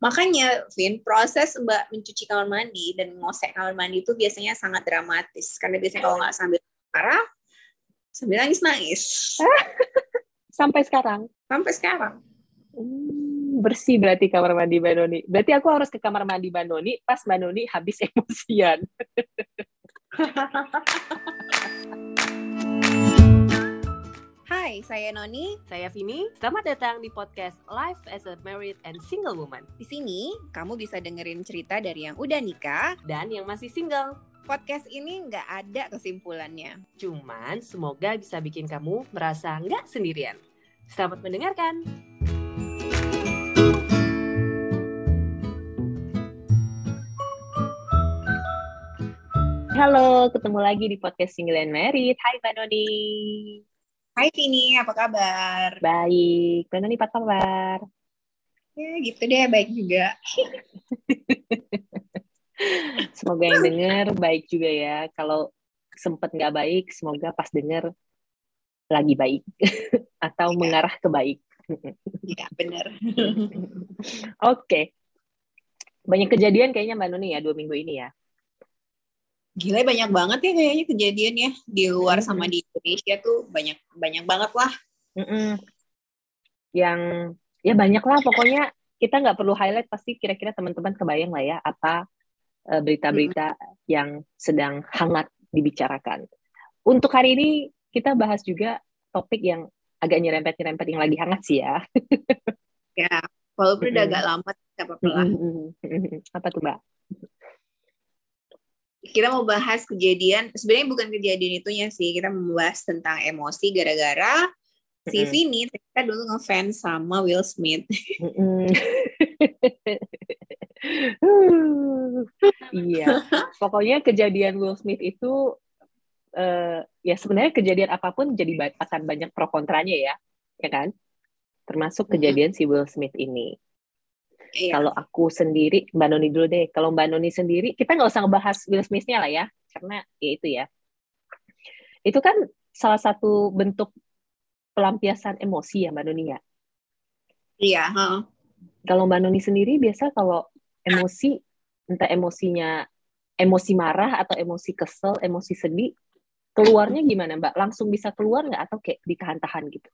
Makanya, Vin, proses Mbak mencuci kamar mandi dan ngosek kamar mandi itu biasanya sangat dramatis. Karena biasanya kalau nggak sambil marah, sambil nangis-nangis. Sampai sekarang? Sampai sekarang. Hmm, bersih berarti kamar mandi Mbak Noni. Berarti aku harus ke kamar mandi Mbak Noni pas Mbak Noni habis emosian. Hai, saya Noni. Saya Vini. Selamat datang di podcast Life as a Married and Single Woman. Di sini, kamu bisa dengerin cerita dari yang udah nikah Dan yang masih single. Podcast ini nggak ada kesimpulannya. Cuman semoga bisa bikin kamu merasa nggak sendirian. Selamat mendengarkan. Halo, ketemu lagi di podcast Single and Married. Hai Mbak Noni. Hai Vini, apa kabar? Baik. Mbak Noni apa kabar? Ya gitu deh, baik juga. Semoga yang denger baik juga ya. Kalau sempet nggak baik, semoga pas denger lagi baik. Atau Iya. mengarah ke baik. Iya, bener. Oke. Banyak kejadian kayaknya Mbak Noni ya dua minggu ini ya. Gila banyak banget ya kayaknya kejadian ya di luar sama di Indonesia tuh banyak banyak banget lah. Mm-mm. Yang ya banyak lah pokoknya kita nggak perlu highlight pasti kira-kira teman-teman kebayang lah ya apa eh, berita-berita yang sedang hangat dibicarakan. Untuk hari ini kita bahas juga topik yang agak nyerempet-nyerempet yang lagi hangat sih ya. Ya, walaupun udah Mhm. agak lama nggak apa-apa lah. apa tuh Mbak? Kita mau bahas kejadian, sebenarnya bukan kejadian itunya sih, kita membahas tentang emosi gara-gara si. Vini ternyata dulu ngefans sama Will Smith. Iya, pokoknya kejadian Will Smith itu eh, ya sebenarnya kejadian apa pun jadi akan banyak pro kontranya ya, ya kan? Termasuk kejadian si Will Smith ini. Iya. Kalau aku sendiri, Mbak Noni dulu deh. Kalau Mbak Noni sendiri, kita nggak usah ngebahas Will Smith-nya lah ya, karena ya itu ya. Itu kan salah satu bentuk pelampiasan emosi ya Mbak Noni ya. Iya, heeh. Kalau Mbak Noni sendiri biasa kalau emosi, entah emosinya emosi marah atau emosi kesel, emosi sedih, keluarnya gimana Mbak? Langsung bisa keluar nggak atau kayak ditahan-tahan gitu?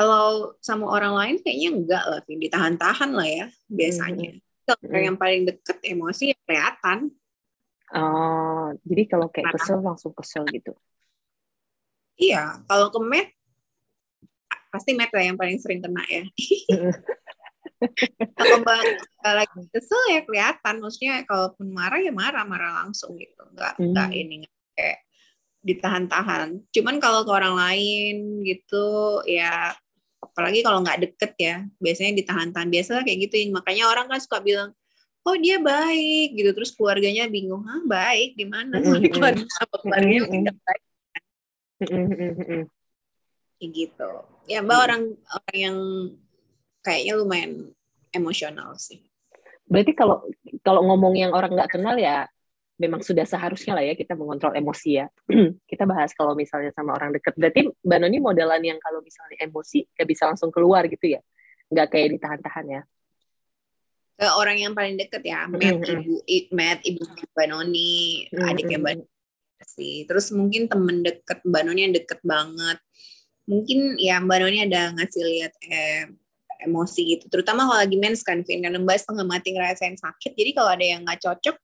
Kalau sama orang lain kayaknya enggak lah, ditahan-tahan lah ya biasanya. Kalau Mhm. yang paling deket emosi ya kelihatan. Oh, jadi kalau kayak Marah. kesel langsung kesel gitu. Iya, kalau ke Matt, pasti Matt lah yang paling sering kena ya. kalau Mbak lagi kesel ya kelihatan, maksudnya kalaupun marah ya marah, marah langsung gitu. Enggak, Hmm. enggak ini nggak kayak ditahan-tahan. Cuman kalau ke orang lain gitu, ya apalagi kalau nggak deket ya, biasanya ditahan-tahan. Biasa kayak gitu, makanya orang kan suka bilang, oh dia baik gitu, terus keluarganya bingung, ah baik di mana? Keluarga keluarganya tidak baik kayak gitu. Ya mbak Hmm. orang orang yang kayaknya lumayan emosional sih. Berarti kalau kalau ngomong yang orang nggak kenal ya memang sudah seharusnya lah ya kita mengontrol emosi ya. kita bahas kalau misalnya sama orang dekat. Berarti Mbak Noni modelan yang kalau misalnya emosi nggak bisa langsung keluar gitu ya? Nggak kayak ditahan-tahan ya? Ke orang yang paling deket ya, Matt Mm-mm. ibu, I- Matt ibu Mbak Noni, adiknya Mbak Mm-mm. Noni sih. Terus mungkin temen deket Mbak Noni yang deket banget. Mungkin ya Mbak Noni ada ngasih lihat eh, emosi gitu. Terutama kalau lagi mens kan, Vin. Karena Mbak setengah mati ngerasain sakit. Jadi kalau ada yang nggak cocok,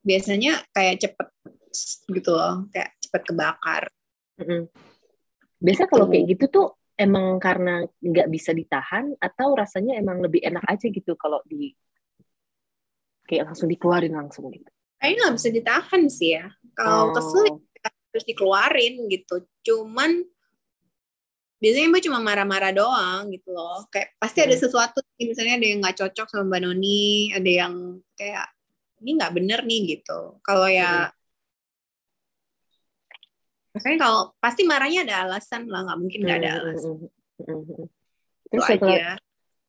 biasanya kayak cepet gitu loh, kayak cepet kebakar. Mm-mm. Biasa kalau Gitu. kayak gitu tuh emang karena nggak bisa ditahan atau rasanya emang lebih enak aja gitu kalau di kayak langsung dikeluarin langsung gitu. Kayaknya nggak bisa ditahan sih ya. Kalau Oh. kesel harus dikeluarin gitu. Cuman biasanya Mbak cuma marah-marah doang gitu loh. Kayak pasti ada Hmm. sesuatu nih, misalnya ada yang nggak cocok sama Mbak Noni, ada yang kayak ini nggak bener nih gitu. Kalau ya Maksudnya kalau pasti marahnya ada alasan lah, nggak mungkin nggak ada alasan. Mm-mm. Itu Terus setelah aja.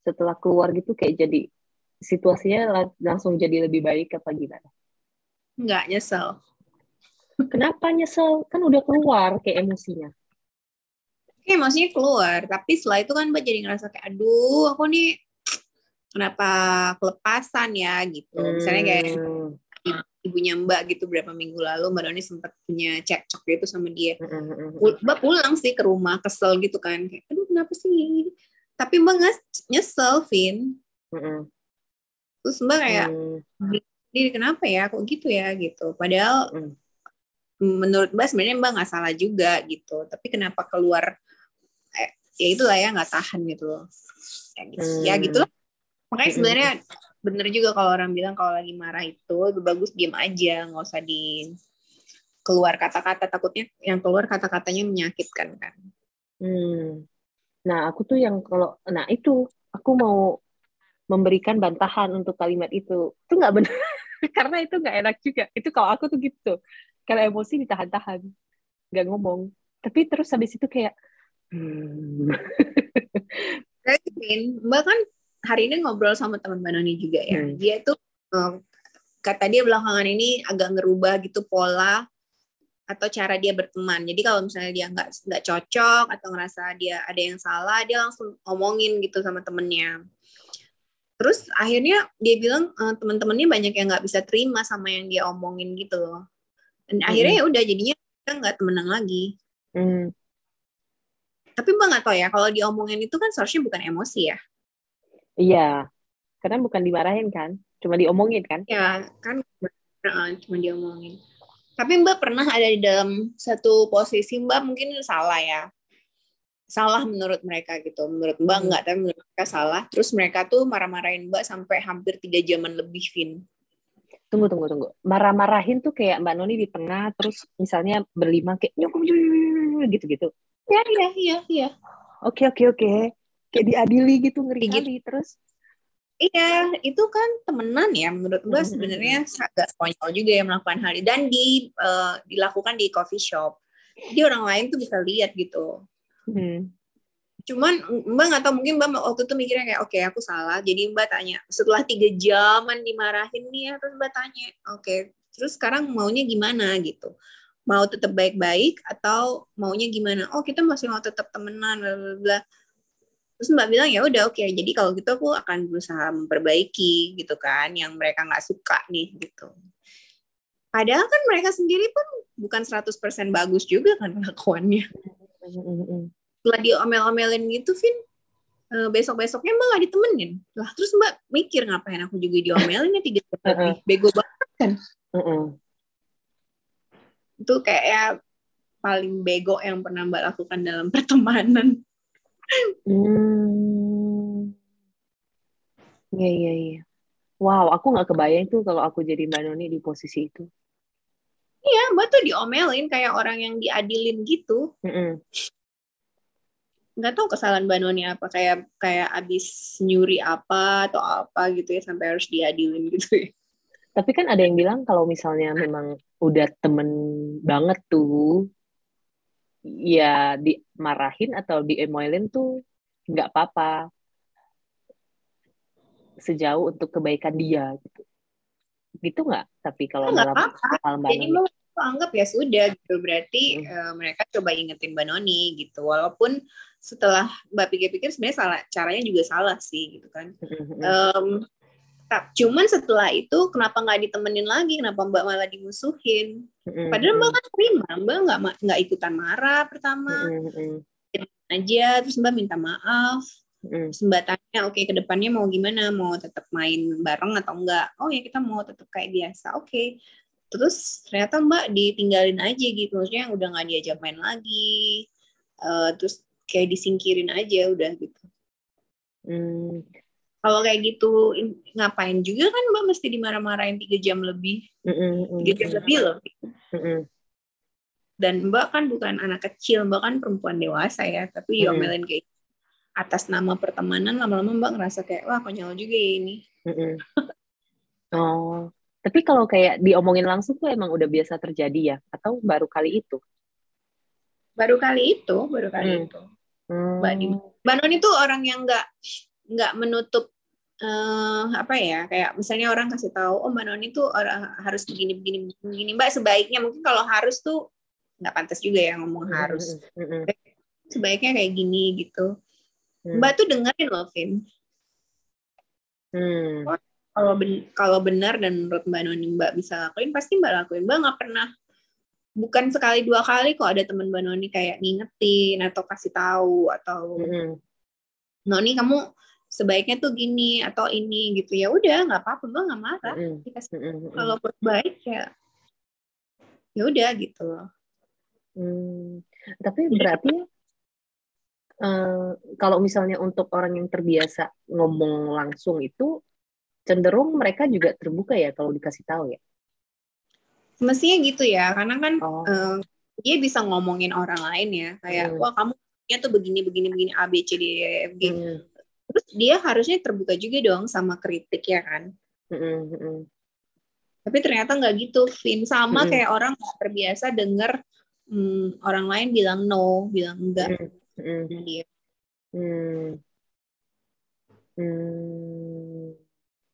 setelah keluar gitu kayak jadi situasinya la- langsung jadi lebih baik apa gimana? Nggak nyesel. Kenapa nyesel? Kan udah keluar kayak emosinya. Oke, maksudnya keluar. Tapi setelah itu kan Mbak jadi ngerasa kayak, aduh, aku nih kenapa kelepasan ya gitu. Misalnya kayak Hmm. ibunya Mbak gitu berapa minggu lalu Mbak Doni sempat punya cekcok gitu sama dia. Mm-mm. Pul- Mbak pulang sih ke rumah kesel gitu kan. Kayak aduh kenapa sih tapi Mbak nyesel Vin. Terus Mbak kayak Hmm. ini kenapa ya? Kok gitu ya? Gitu. Padahal menurut Mbak sebenarnya Mbak nggak salah juga gitu. Tapi kenapa keluar eh, ya itulah ya nggak tahan gitu loh. Ya gitu, ya Hmm. Makanya sebenarnya bener juga kalau orang bilang kalau lagi marah itu lebih bagus diem aja nggak usah di keluar kata-kata takutnya yang keluar kata-katanya menyakitkan kan Hmm. Nah, aku tuh yang kalau, nah itu, aku mau memberikan bantahan untuk kalimat itu. Itu nggak benar, karena itu nggak enak juga. Itu kalau aku tuh gitu. Kalau emosi ditahan-tahan, nggak ngomong. Tapi terus habis itu kayak, hmm. Mbak kan hari ini ngobrol sama teman Mbak Noni juga ya. Hmm. Dia tuh eh, kata dia belakangan ini agak ngerubah gitu pola atau cara dia berteman. Jadi kalau misalnya dia nggak nggak cocok atau ngerasa dia ada yang salah, dia langsung ngomongin gitu sama temennya. Terus akhirnya dia bilang eh, teman-temannya banyak yang nggak bisa terima sama yang dia omongin gitu loh. Dan akhirnya ya udah jadinya kita nggak temenan lagi. Hmm. Tapi mbak nggak tahu ya kalau diomongin itu kan seharusnya bukan emosi ya. Iya, karena bukan dimarahin kan, cuma diomongin kan. Ya kan cuma diomongin. Tapi Mbak pernah ada di dalam satu posisi Mbak mungkin salah ya. Salah menurut mereka gitu. Menurut Mbak Hmm. enggak, tapi menurut mereka salah. Terus mereka tuh marah-marahin Mbak sampai hampir tiga jaman lebih, Vin. Tunggu, tunggu, tunggu. Marah-marahin tuh kayak Mbak Noni di tengah, terus misalnya berlima kayak nyukum gitu-gitu. Iya, iya, iya, iya. Oke, oke, oke. Kayak diadili gitu, ngeri kali. Terus, Iya, itu kan temenan ya. Menurut Mbak Hmm, hmm, sebenarnya agak konyol juga ya melakukan hal ini. Dan di, eh, dilakukan di coffee shop. Jadi orang lain tuh bisa lihat gitu. hmm. cuman mbak nggak tahu mungkin mbak waktu itu mikirnya kayak oke aku salah jadi mbak tanya setelah tiga jaman dimarahin nih ya terus mbak tanya oke terus sekarang maunya gimana gitu mau tetap baik-baik atau maunya gimana oh kita masih mau tetap temenan bla bla bla terus mbak bilang ya udah oke jadi kalau gitu aku akan berusaha memperbaiki gitu kan yang mereka nggak suka nih gitu padahal kan mereka sendiri pun bukan 100% bagus juga kan kelakuannya setelah diomel-omelin gitu, Vin, eh, besok-besoknya mbak gak ditemenin. Lah terus mbak mikir ngapain aku juga diomelin ya tiga lebih. Bego banget. Mm-mm. Itu kayak ya paling bego yang pernah mbak lakukan dalam pertemanan. Hmm. Iya, iya, iya. Wow, aku nggak kebayang tuh kalau aku jadi Mbak Noni di posisi itu. Ya, mbak tuh diomelin kayak orang yang diadilin gitu. Mm-mm. Nggak tahu kesalahan mbak Noni apa. Kayak kayak abis nyuri apa atau apa gitu ya sampai harus diadilin gitu ya. Tapi kan ada yang bilang kalau misalnya memang udah temen banget tuh, ya dimarahin atau diemoilin tuh nggak apa-apa. Sejauh untuk kebaikan dia gitu. Gitu nggak? Tapi kalau Nggak dalam apa-apa. hal Mbak Jadi Noni. anggap ya sudah gitu. Berarti Hmm. eh, mereka coba ingetin mbak Noni gitu. Walaupun setelah mbak pikir-pikir sebenarnya salah caranya juga salah sih gitu kan. Mm-mm. Tak- cuman setelah itu kenapa nggak ditemenin lagi? Kenapa Mbak malah dimusuhin? Padahal Mbak kan terima, Mbak nggak nggak ikutan marah pertama aja, terus Mbak minta maaf, terus Mbak tanya, oke ke depannya mau gimana? Mau tetap main bareng atau enggak? Oh ya kita mau tetap kayak biasa, oke. Terus ternyata Mbak ditinggalin aja gitu, maksudnya udah nggak diajak main lagi, Eh, terus kayak disingkirin aja udah gitu. Mm. Kalau kayak gitu in- ngapain juga kan mbak mesti dimarah-marahin tiga jam lebih tiga jam lebih loh dan mbak kan bukan anak kecil mbak kan perempuan dewasa ya tapi Hmm. diomelin kayak atas nama pertemanan lama-lama mbak ngerasa kayak wah konyol juga ya ini. Oh, tapi kalau kayak diomongin langsung tuh emang udah biasa terjadi ya? Atau baru kali itu? baru kali itu baru kali Hmm. itu Hmm. mbak Noni tuh orang yang nggak nggak menutup eh apa ya kayak misalnya orang kasih tahu oh mbak Noni tuh orang harus begini begini begini mbak sebaiknya mungkin kalau harus tuh nggak pantas juga ya ngomong harus sebaiknya kayak gini gitu Hmm. Mbak tuh dengerin loh, Vin. Hmm. Kalau ben kalau benar dan menurut Mbak Noni Mbak bisa lakuin, pasti Mbak lakuin. Mbak nggak pernah bukan sekali dua kali kok ada teman Mbak Noni kayak ngingetin atau kasih tahu atau Hmm. Noni kamu sebaiknya tuh gini atau ini gitu ya udah nggak apa-apa Mbak nggak marah dikasih Hmm. Kalau buat baik ya ya udah gitu loh Hmm. Tapi berarti eh, kalau misalnya untuk orang yang terbiasa ngomong langsung itu cenderung mereka juga terbuka ya kalau dikasih tahu ya. mestinya gitu ya karena kan Oh. eh, dia bisa ngomongin orang lain ya kayak Hmm. wah kamu nya tuh begini begini begini A B C D E F G Hmm. Terus dia harusnya terbuka juga dong sama kritik ya kan Hmm. Hmm. tapi ternyata nggak gitu Vin sama Mm-mm. kayak orang nggak terbiasa denger hmm, orang lain bilang no bilang enggak Hmm. sama dia Hmm. Hmm.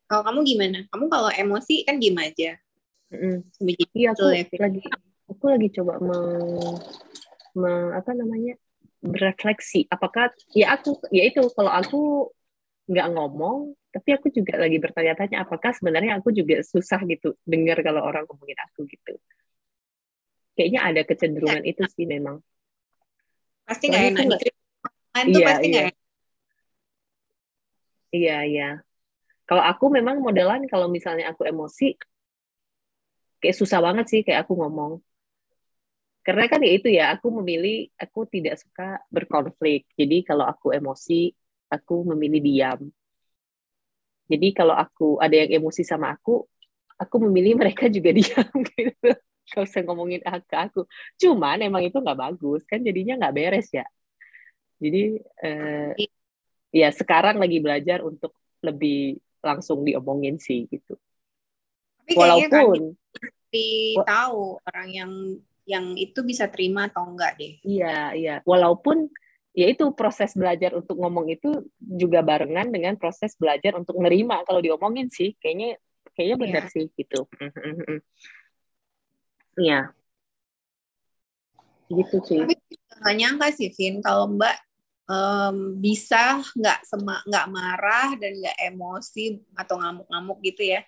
kalau kamu gimana kamu kalau emosi kan diem aja Hmm. Sampai jadi Iya, aku ya, lagi aku lagi coba me, me- apa namanya berefleksi. Apakah ya aku ya itu kalau aku nggak ngomong, tapi aku juga lagi bertanya-tanya apakah sebenarnya aku juga susah gitu dengar kalau orang ngomongin aku gitu. Kayaknya ada kecenderungan itu sih memang. pasti nggak enak Diceritain tuh Iya, pasti iya. nggak enak Iya, iya. Kalau aku memang modelan kalau misalnya aku emosi kayak susah banget sih kayak aku ngomong. Karena kan ya itu ya, aku memilih aku tidak suka berkonflik. Jadi kalau aku emosi, aku memilih diam. Jadi kalau aku ada yang emosi sama aku, aku memilih mereka juga diam gitu. Gak usah ngomongin ke aku. Cuman emang itu nggak bagus kan jadinya nggak beres ya. Jadi eh, ya sekarang lagi belajar untuk lebih langsung diomongin sih gitu. tapi kan Walaupun tahu orang yang yang itu bisa terima atau enggak deh iya iya, walaupun ya itu proses belajar untuk ngomong itu juga barengan dengan proses belajar untuk nerima kalau diomongin sih. Kayaknya kayaknya benar Iya. sih gitu. Iya. Gitu sih. tapi nggak nyangka sih Vin kalau Mbak em, bisa nggak nggak marah dan nggak emosi atau ngamuk-ngamuk gitu ya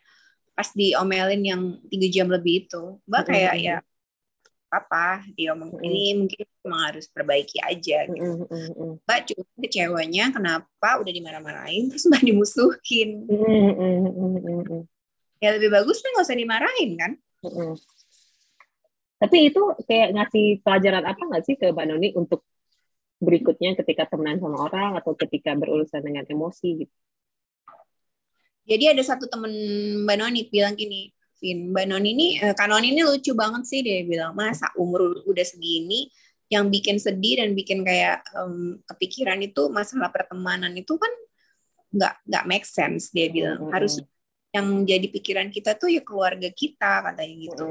pas diomelin yang tiga jam lebih itu Mbak kayak Mm-mm. ya apa diomong Mm-mm. ini mungkin emang harus perbaiki aja gitu. Mm, mm, mm, Mbak cuma kecewanya kenapa udah dimarah-marahin terus Mbak dimusuhin mm, mm, mm, mm, mm, mm. ya lebih bagus kan nggak usah dimarahin kan Mm-mm. Tapi itu kayak ngasih pelajaran apa nggak sih ke Mbak Noni untuk berikutnya ketika temenan sama orang atau ketika berurusan dengan emosi gitu? Jadi ada satu temen Mbak Noni bilang gini, Vin, Mbak Noni ini, eh, Kak Noni ini lucu banget sih dia bilang, masa umur udah segini, yang bikin sedih dan bikin kayak em, kepikiran itu masalah pertemanan itu kan nggak nggak make sense dia bilang. Harus yang jadi pikiran kita tuh ya keluarga kita katanya gitu,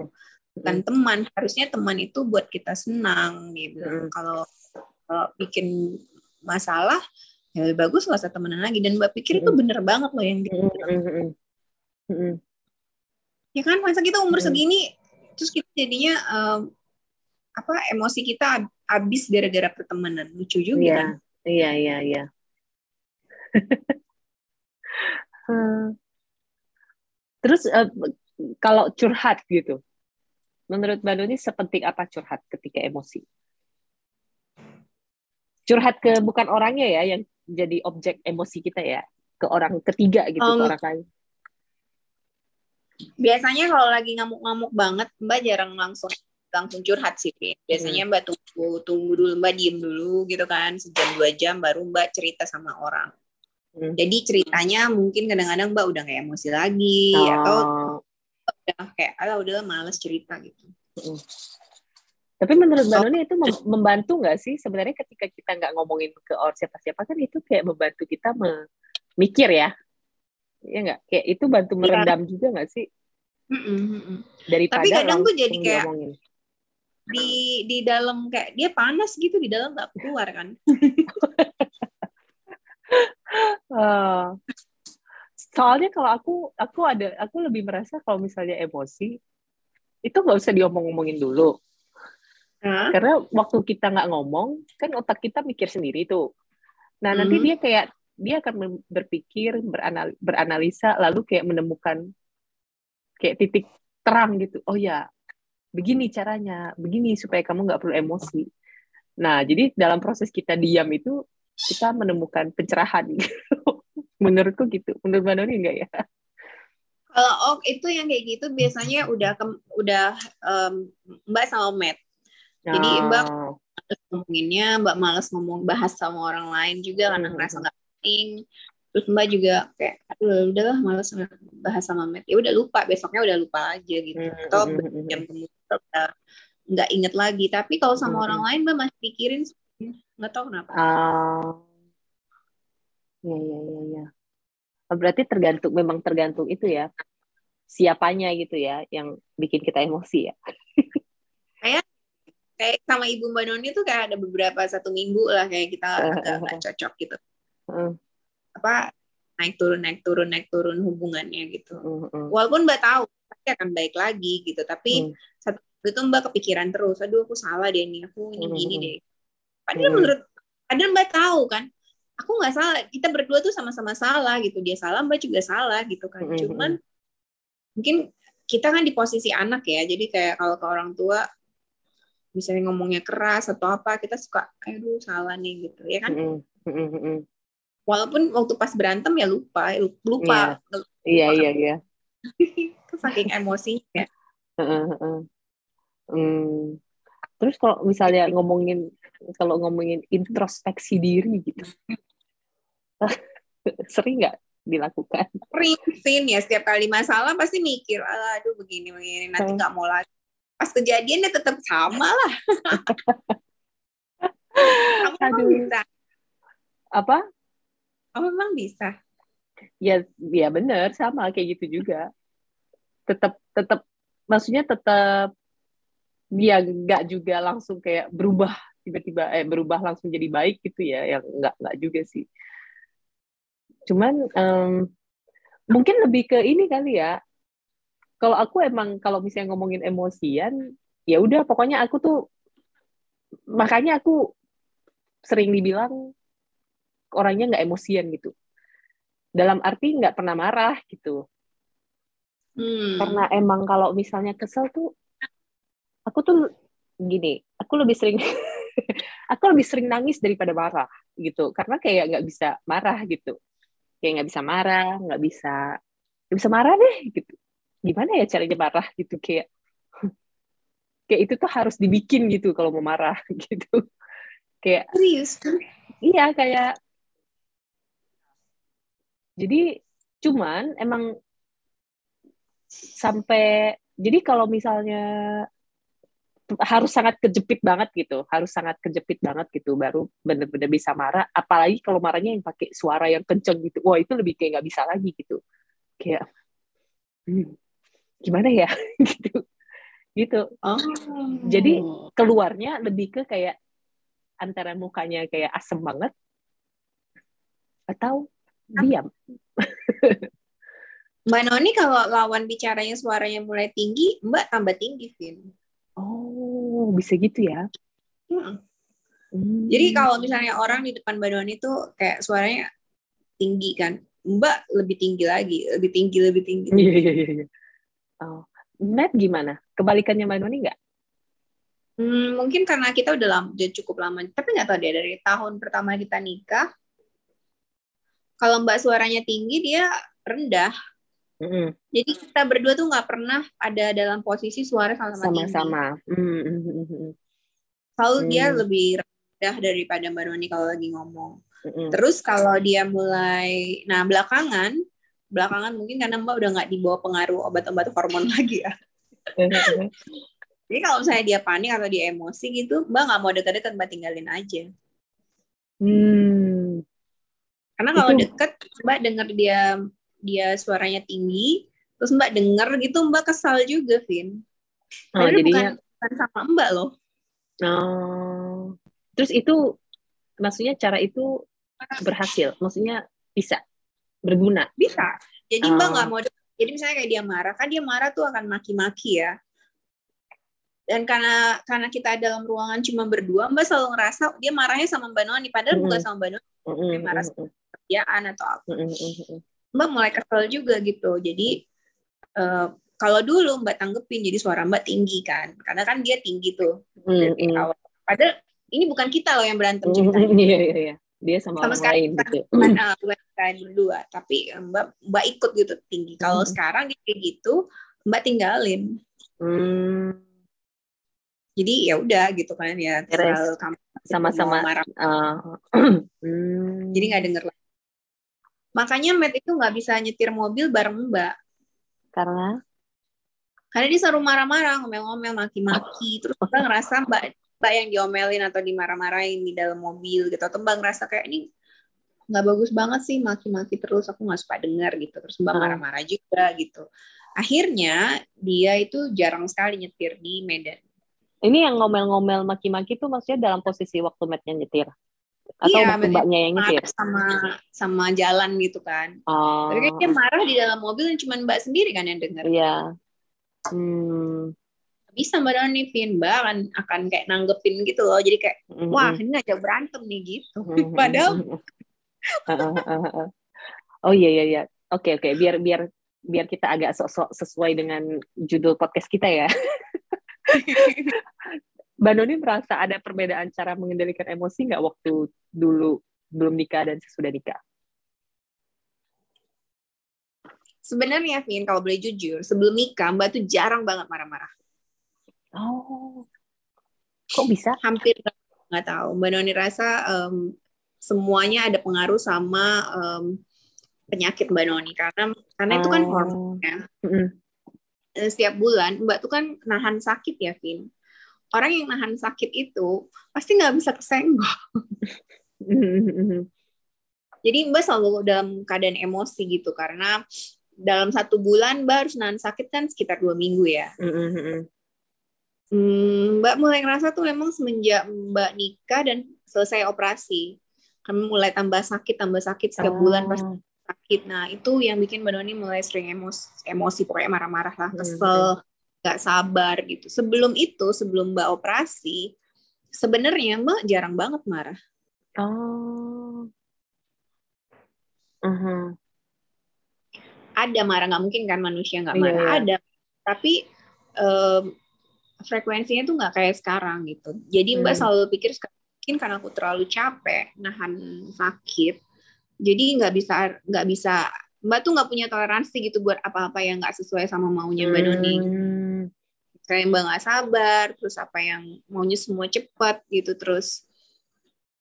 bukan teman. Harusnya teman itu buat kita senang dia bilang. Kalau bikin masalah ya lebih bagus nggak usah temenan lagi. Dan Mbak pikir itu bener banget loh yang dia bilang. mm, mm. Ya kan masa kita umur Hmm. segini terus kita jadinya em, apa emosi kita hab- habis gara-gara pertemanan lucu juga Iya, kan iya, iya, iya. Terus eh, kalau curhat gitu, menurut Mbak Noni sepenting apa curhat ketika emosi? Curhat ke bukan orangnya ya, yang jadi objek emosi kita ya, ke orang ketiga gitu, ke Um, orang lain. Biasanya kalau lagi ngamuk-ngamuk banget mbak jarang langsung langsung curhat sih. Biasanya mbak tunggu tunggu dulu mbak diem dulu gitu kan. Sejam dua jam baru mbak cerita sama orang. Hmm. jadi ceritanya mungkin kadang-kadang mbak udah nggak emosi lagi atau Oh, udah kayak ah udah males cerita gitu. Mm. Tapi menurut Mbak Oh. Noni itu mem- membantu nggak sih? Sebenarnya ketika kita nggak ngomongin ke orang siapa-siapa kan itu kayak membantu kita me- mikir ya, Iya nggak? Kayak itu bantu Iya. meredam juga nggak sih Mm-mm, mm-mm. daripada Tapi kadang tuh jadi kayak- diomongin. di di dalam kayak dia panas gitu di dalam nggak keluar kan Ah. soalnya kalau aku aku ada aku lebih merasa kalau misalnya emosi itu nggak usah diomong-omongin dulu Hah? karena waktu kita nggak ngomong kan otak kita mikir sendiri tuh nah nanti Hmm. dia kayak dia akan berpikir beranal beranalisa lalu kayak menemukan kayak titik terang gitu. Oh ya begini caranya begini supaya kamu nggak perlu emosi. Nah jadi dalam proses kita diam itu kita menemukan pencerahan gitu. menurutku gitu. Menurut mbak Noni enggak ya? Kalau oh itu yang kayak gitu biasanya udah ke, udah um, mbak sama Matt. Jadi mbak oh. ngomonginnya mbak malas ngomong bahas sama orang lain juga karena ngerasa nggak penting terus mbak juga kayak aduh udahlah malas bahas sama Matt. Ya udah lupa besoknya udah lupa aja gitu. Hmm, atau hmm, hmm, jam kemudian udah nggak inget lagi. Tapi kalau sama orang lain mbak masih pikirin nggak tahu kenapa. Uh, ya ya ya ya. Berarti tergantung memang tergantung itu ya siapanya gitu ya yang bikin kita emosi ya. Kayak kayak sama ibu mbak Noni tuh kayak ada beberapa satu minggu lah kayak kita agak nggak cocok gitu uh. apa naik turun naik turun naik turun hubungannya gitu uh, uh. walaupun mbak tahu pasti akan baik lagi gitu tapi uh. satu itu mbak kepikiran terus aduh aku salah deh nih aku ini gini deh padahal menurut padahal mbak tahu kan aku nggak salah kita berdua tuh sama-sama salah gitu dia salah mbak juga salah gitu kan cuman mungkin kita kan di posisi anak ya jadi kayak kalau ke orang tua misalnya ngomongnya keras atau apa kita suka aduh salah nih gitu ya kan mm -hmm. Walaupun waktu pas berantem ya lupa lupa iya iya iya, iya. saking emosinya hmm. terus kalau misalnya ngomongin kalau ngomongin introspeksi diri gitu sering nggak dilakukan sering ya setiap kali masalah pasti mikir aduh begini begini nanti nggak mau lagi pas kejadian ya tetap sama lah. Kamu Aduh. bisa. Apa? Kamu memang bisa. Ya, ya benar sama kayak gitu juga. Tetap, tetap, maksudnya tetap dia nggak juga langsung kayak berubah tiba-tiba eh berubah langsung jadi baik gitu ya yang nggak nggak juga sih cuman um, mungkin lebih ke ini kali ya kalau aku emang kalau misalnya ngomongin emosian ya udah pokoknya aku tuh makanya aku sering dibilang orangnya nggak emosian gitu. Dalam arti nggak pernah marah gitu. Hmm. karena emang kalau misalnya kesel tuh aku tuh gini aku lebih sering aku lebih sering nangis daripada marah gitu. Karena kayak nggak bisa marah gitu. Kayak nggak bisa marah nggak bisa nggak bisa marah deh gitu. Gimana ya caranya marah gitu kayak kayak itu tuh harus dibikin gitu kalau mau marah gitu. Kayak serius? Iya kayak jadi cuman emang sampai jadi kalau misalnya harus sangat kejepit banget gitu, harus sangat kejepit banget gitu, baru bener-bener bisa marah. Apalagi kalau marahnya yang pakai suara yang kenceng gitu, wah itu lebih kayak nggak bisa lagi gitu, kayak hmm, gimana ya gitu gitu oh. jadi keluarnya lebih ke kayak antara mukanya kayak asem banget atau diam Mbak Noni kalau lawan bicaranya suaranya mulai tinggi, Mbak tambah tinggi, Vin. Oh, bisa gitu ya? Hmm. Hmm. Jadi kalau misalnya orang di depan Mbak Noni tuh kayak suaranya tinggi kan, Mbak lebih tinggi lagi, lebih tinggi, lebih tinggi. Iya, iya, iya. iya. Oh. Matt gimana? Kebalikannya Mbak Noni nggak? Hmm, mungkin karena kita udah, lama, udah cukup lama, tapi nggak tahu deh dari tahun pertama kita nikah. Kalau Mbak suaranya tinggi, dia rendah. Mm-hmm. Jadi kita berdua tuh nggak pernah ada dalam posisi suara sama-sama. Sama-sama. Mm-hmm. Selalu mm. dia lebih rendah daripada Mbak Noni kalau lagi ngomong. Mm-hmm. Terus kalau dia mulai, nah belakangan belakangan mungkin karena mbak udah nggak dibawa pengaruh obat-obat hormon lagi ya jadi kalau misalnya dia panik atau dia emosi gitu mbak nggak mau deket-deket mbak tinggalin aja hmm. Karena kalau deket mbak denger dia dia suaranya tinggi terus mbak denger gitu mbak kesal juga Vin. Oh, jadinya... bukan, bukan sama mbak loh. Oh. terus itu maksudnya cara itu berhasil? Maksudnya bisa? Berguna? Bisa. Jadi mbak nggak oh. mau jadi misalnya kayak dia marah kan dia marah tuh akan maki-maki ya. Dan karena karena kita dalam ruangan cuma berdua mbak selalu ngerasa dia marahnya sama mbak Noni. Padahal mm -hmm. bukan sama mbak Noni mm -hmm. marah sama kerjaan atau apa. Mbak mulai kesel juga gitu. Jadi uh, kalau dulu mbak tanggepin jadi suara mbak tinggi kan. Karena kan dia tinggi tuh. Dari awal. Padahal ini bukan kita loh yang berantem ceritanya. iya iya iya. Dia sama, sama orang lain gitu. bukan uh, berdua. Tapi mbak mbak ikut gitu tinggi. Kalau sekarang dia kayak gitu mbak tinggalin. Hmm. jadi ya udah gitu kan ya. Sama-sama marah uh, hmm. jadi nggak denger lagi makanya Matt itu nggak bisa nyetir mobil bareng mbak. Karena? Karena dia selalu marah-marah ngomel-ngomel maki-maki. Terus mbak ngerasa mbak mbak yang diomelin atau dimarah-marahin di dalam mobil gitu. Atau mbak ngerasa kayak ini nggak bagus banget sih maki-maki terus aku nggak suka dengar gitu. Terus mbak hmm. marah-marah juga gitu. Akhirnya dia itu jarang sekali nyetir di Medan. Ini yang ngomel-ngomel maki-maki tuh maksudnya dalam posisi waktu Mattnya nyetir atau iya, mbaknya yang nyetir sama sama jalan gitu kan. Oh. tapi dia marah di dalam mobil dan cuma mbak sendiri kan yang dengar iya. Hmm. Bisa mbak Doni Vin mbak akan akan kayak nanggepin gitu loh. Jadi kayak wah ini aja berantem nih gitu. Padahal oh iya iya iya. Oke oke. Biar biar biar kita agak sok-sok sesuai dengan judul podcast kita ya Mbak Noni merasa ada perbedaan cara mengendalikan emosi nggak waktu dulu belum nikah dan sesudah nikah? Sebenarnya, Vin, kalau boleh jujur, sebelum nikah, Mbak tuh jarang banget marah-marah. Oh, kok bisa? Hampir nggak tahu. Mbak Noni rasa um, semuanya ada pengaruh sama um, penyakit Mbak Noni karena karena oh. itu kan oh. hormon ya. Mm-hmm. Setiap bulan Mbak tuh kan nahan sakit ya, Vin. Orang yang nahan sakit itu pasti nggak bisa kesenggol. Jadi Mbak selalu dalam keadaan emosi gitu karena dalam satu bulan Mbak harus nahan sakit kan sekitar dua minggu ya. Mm-hmm. Hmm, Mbak mulai ngerasa tuh memang semenjak Mbak nikah dan selesai operasi. Kami mulai tambah sakit, tambah sakit setiap oh. bulan pas sakit. Nah, itu yang bikin Mbak Doni mulai sering emosi, emosi pokoknya marah-marah lah, hmm, kesel, nggak hmm. sabar gitu. Sebelum itu, sebelum Mbak operasi, sebenarnya Mbak jarang banget marah. Oh. Uh-huh. Ada marah, nggak mungkin kan manusia nggak marah. Yeah. Ada. Tapi um, frekuensinya tuh nggak kayak sekarang gitu. Jadi Mbak hmm. selalu pikir mungkin karena aku terlalu capek nahan sakit, jadi nggak bisa nggak bisa Mbak tuh nggak punya toleransi gitu buat apa-apa yang nggak sesuai sama maunya Mbak Doni. Kayak Mbak nggak sabar, terus apa yang maunya semua cepat gitu, terus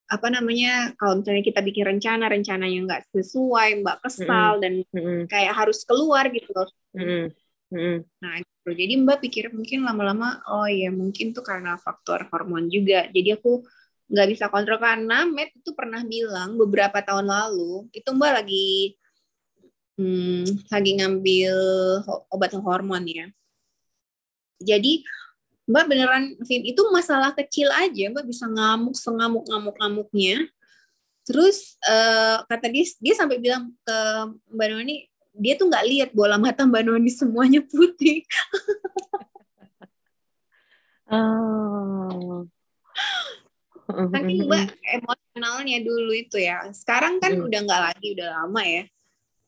apa namanya kalau misalnya kita bikin rencana rencana yang nggak sesuai mbak kesal mm dan mm kayak harus keluar gitu loh mm mm nah gitu. Jadi Mbak pikir mungkin lama-lama, oh ya mungkin tuh karena faktor hormon juga. Jadi aku nggak bisa kontrol karena Matt itu pernah bilang beberapa tahun lalu itu Mbak lagi hmm, lagi ngambil obat hormon ya. Jadi Mbak beneran itu masalah kecil aja Mbak bisa ngamuk sengamuk ngamuk ngamuknya. Terus uh, kata dia dia sampai bilang ke Mbak Noni dia tuh nggak lihat bola mata Mbak Noni semuanya putih. oh. Tapi Mbak emosionalnya dulu itu ya. Sekarang kan hmm. udah nggak lagi, udah lama ya.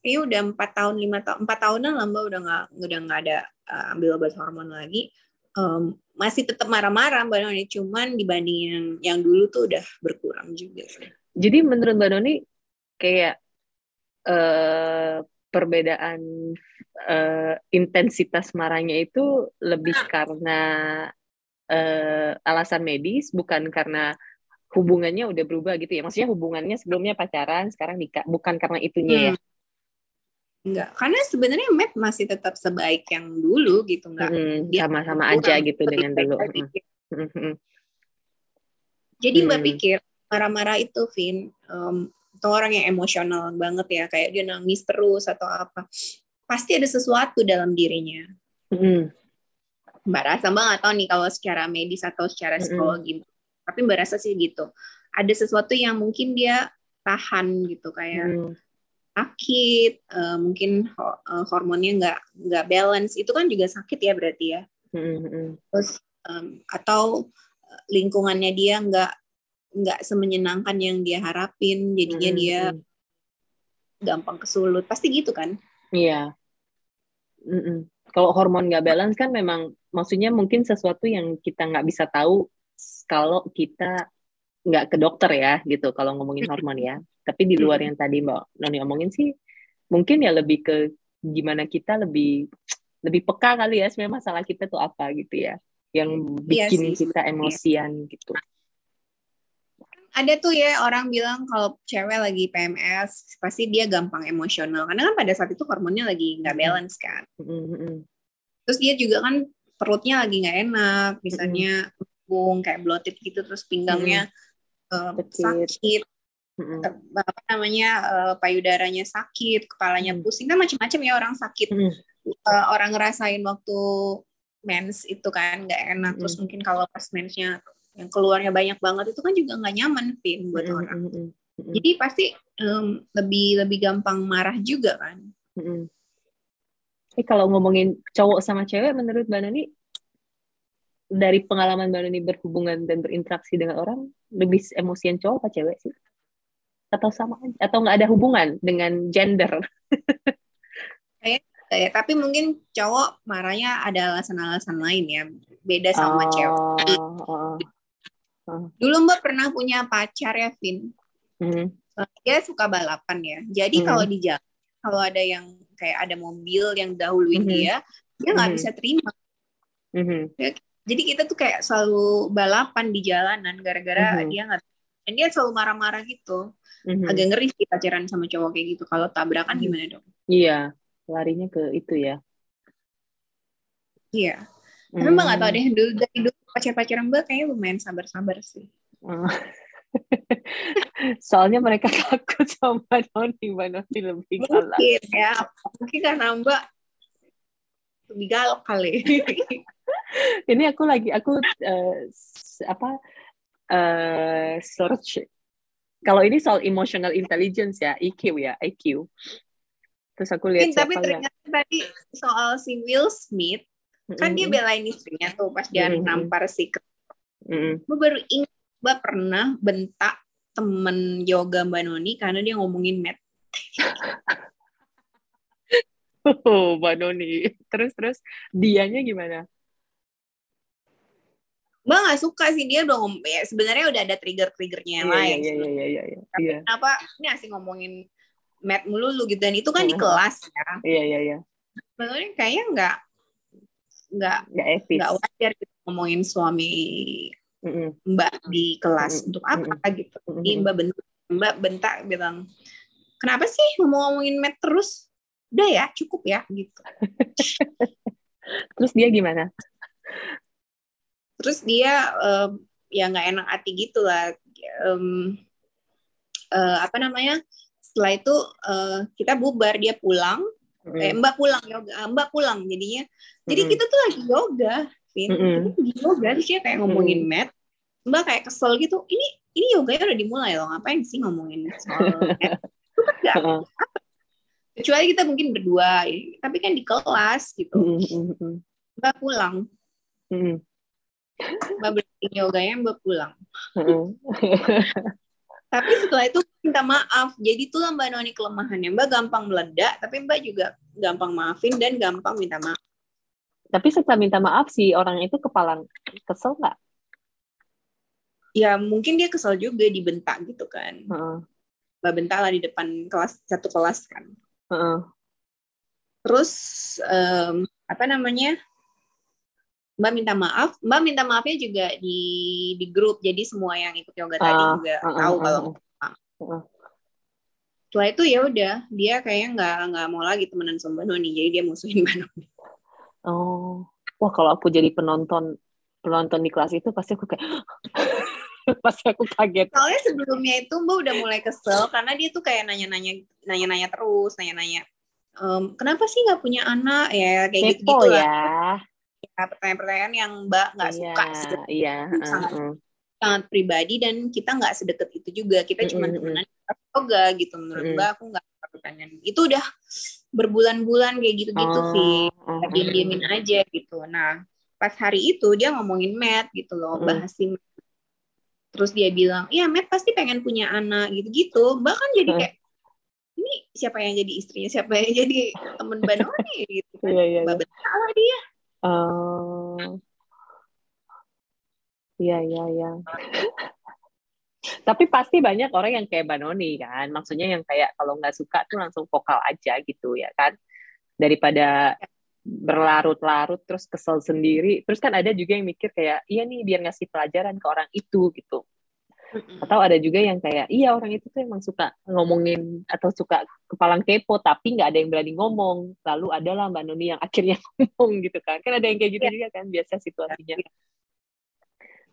Ini udah empat tahun lima tahun empat tahunan lah Mbak udah nggak udah nggak ada uh, ambil obat hormon lagi. Um, masih tetap marah-marah Mbak Noni, cuman dibandingin yang, yang dulu tuh udah berkurang juga sih. Jadi menurut Mbak Noni kayak uh, perbedaan uh, intensitas marahnya itu lebih karena uh, alasan medis bukan karena hubungannya udah berubah gitu ya maksudnya hubungannya sebelumnya pacaran sekarang nikah bukan karena itunya ya? hmm. ya Enggak, karena sebenarnya Matt masih tetap sebaik yang dulu gitu enggak. Hmm, sama-sama aja gitu dengan dulu. Hmm. Hmm. Jadi Mbak hmm. pikir marah-marah itu, Vin, um, atau orang yang emosional banget ya kayak dia nangis terus atau apa pasti ada sesuatu dalam dirinya mm. mbak rasa mbak nggak tahu nih kalau secara medis atau secara psikologi mm. tapi mbak rasa sih gitu ada sesuatu yang mungkin dia tahan gitu kayak mm. Sakit uh, mungkin ho uh, hormonnya nggak nggak balance itu kan juga sakit ya berarti ya mm. terus um, atau lingkungannya dia nggak nggak semenyenangkan yang dia harapin jadinya hmm. dia gampang kesulut pasti gitu kan iya Mm-mm. kalau hormon nggak balance kan memang maksudnya mungkin sesuatu yang kita nggak bisa tahu kalau kita nggak ke dokter ya gitu kalau ngomongin hormon ya. Tapi di luar yang tadi mbak Noni ngomongin sih mungkin ya lebih ke gimana kita lebih lebih peka kali ya sebenarnya masalah kita tuh apa gitu ya. Yang Iya bikin sih, kita emosian gitu. Ada tuh ya orang bilang kalau cewek lagi PMS pasti dia gampang emosional. Karena kan pada saat itu hormonnya lagi nggak balance kan. Mm-mm. terus dia juga kan perutnya lagi nggak enak misalnya bung kayak bloated gitu terus pinggangnya Sakit. eh, apa namanya eh, payudaranya sakit kepalanya pusing kan macam-macam ya orang sakit Mm-mm. Eh, orang ngerasain waktu mens itu kan nggak enak terus Mm-mm. mungkin kalau pas mensnya yang keluarnya banyak banget itu kan juga nggak nyaman Vin buat Mm-mm. orang. Mm-mm. jadi pasti em, lebih lebih gampang marah juga kan Mm-mm. Eh kalau ngomongin cowok sama cewek, menurut Mbak Nani, dari pengalaman Mbak Nani berhubungan dan berinteraksi dengan orang, lebih emosian cowok apa cewek sih? Atau sama aja? Atau nggak ada hubungan dengan gender? ya tapi mungkin cowok marahnya ada alasan-alasan lain ya beda sama cewek Oh, oh. dulu mbak pernah punya pacar ya Vin Hmm, dia suka balapan ya jadi Mhm. kalau di jalan kalau ada yang kayak ada mobil yang dahuluin Mhm. dia dia nggak Mhm. bisa terima mhm, jadi kita tuh kayak selalu balapan di jalanan gara-gara Mhm. dia nggak dan dia selalu marah-marah gitu mhm. agak ngeri sih pacaran sama cowok kayak gitu kalau tabrakan Mhm. gimana dong Iya, larinya ke itu ya. iya tapi mbak nggak tahu deh dulu dari dulu pacar-pacaran mbak kayaknya lumayan sabar-sabar sih Hmm. Soalnya mereka takut sama Noni, Mbak Noni lebih galak. mungkin ya mungkin karena mbak lebih galak kali Ini aku lagi aku s- apa eh, search. Kalau ini soal emotional intelligence ya, EQ ya, IQ. Terus aku lihat tapi siapa yang ternyata tadi soal si Will Smith kan dia belain istrinya tuh pas dia Mhm. nampar si mm-mm. Mbak baru ingat Mbak pernah bentak temen yoga Mbak Noni karena dia ngomongin Matt. Oh, Mbak Noni. Terus terus dianya gimana? Mbak nggak suka sih dia udah ngom ya sebenarnya udah ada trigger-triggernya yang Iya, lain. iya, iya, sebenarnya. iya, iya, iya, Tapi iya, kenapa ini asing ngomongin Matt melulu gitu dan itu kan di Mhm. kelas ya. iya, iya, iya. Mbak Noni kayaknya nggak nggak Nggak wajar gitu ngomongin suami Mm-mm, Mbak di kelas Mhm. untuk apa gitu. Jadi. Mbak bentak, Mbak bentak bilang kenapa sih ngomong ngomongin Matt terus? Udah ya cukup ya gitu. Terus dia gimana? Terus dia em, ya nggak enak hati gitu lah. Em, eh, apa namanya? Setelah itu eh, kita bubar dia pulang. Eh, Mm-mm, mbak pulang yoga eh, mbak pulang jadinya. Jadi Mm-mm. kita tuh lagi yoga Vin. Mm-mm. kita lagi yoga terus dia kayak ngomongin Matt mbak kayak kesel gitu ini ini yoganya udah dimulai loh ngapain sih ngomongin soal Matt itu kan Heeh. kecuali kita mungkin berdua tapi kan di kelas gitu. Mbak pulang mbak berhenti yoganya mbak pulang. Tapi setelah itu minta maaf. Jadi itulah Mbak Noni kelemahannya. Mbak gampang meledak, tapi Mbak juga gampang maafin dan gampang minta maaf. Tapi setelah minta maaf si orang itu kepala kesel nggak? Ya mungkin dia kesel juga dibentak gitu kan. Heeh, Mbak bentak lah di depan kelas satu kelas kan. heeh. Terus em, apa namanya? Mbak minta maaf. Mbak minta maafnya juga di di grup. Jadi semua yang ikut yoga tadi Ah, juga heeh, tahu heeh, kalau heeh. setelah itu ya udah dia kayaknya nggak nggak mau lagi temenan sama Mbak Noni. Jadi dia musuhin Mbak Noni. Oh, wah kalau aku jadi penonton penonton di kelas itu pasti aku kayak pasti aku kaget. Soalnya sebelumnya itu Mbak udah mulai kesel karena dia tuh kayak nanya-nanya nanya-nanya terus, nanya-nanya "Em, kenapa sih nggak punya anak ya kayak Kepo lah. ya. Ya, Pertanyaan-pertanyaan yang Mbak nggak Iya, suka sih, iya. Sangat. sangat pribadi dan kita nggak sedekat itu juga. Kita cuma Mm-mm, temenan yoga gitu menurut Mm-mm. Mbak aku nggak pertanyaan. Itu udah berbulan-bulan kayak gitu-gitu Oh, sih. oh, Diem-diemin aja gitu. Nah pas hari itu dia ngomongin Matt gitu loh, Mm. bahas si Matt. Terus dia bilang, iya Matt pasti pengen punya anak gitu-gitu. Mbak kan jadi Mm. kayak ini siapa yang jadi istrinya siapa yang jadi temen Mbak Noni gitu kan Mbak iya. Betala dia Oh. Iya, iya, iya. Tapi pasti banyak orang yang kayak Mbak Noni kan. Maksudnya yang kayak kalau nggak suka tuh langsung vokal aja gitu ya kan. Daripada berlarut-larut terus kesel sendiri. Terus kan ada juga yang mikir kayak, iya nih biar ngasih pelajaran ke orang itu gitu. Atau ada juga yang kayak, iya orang itu tuh emang suka ngomongin atau suka kepalang kepo, tapi nggak ada yang berani ngomong. Lalu adalah Mbak Noni yang akhirnya ngomong gitu kan. Kan ada yang kayak gitu Iya. juga kan, biasa situasinya.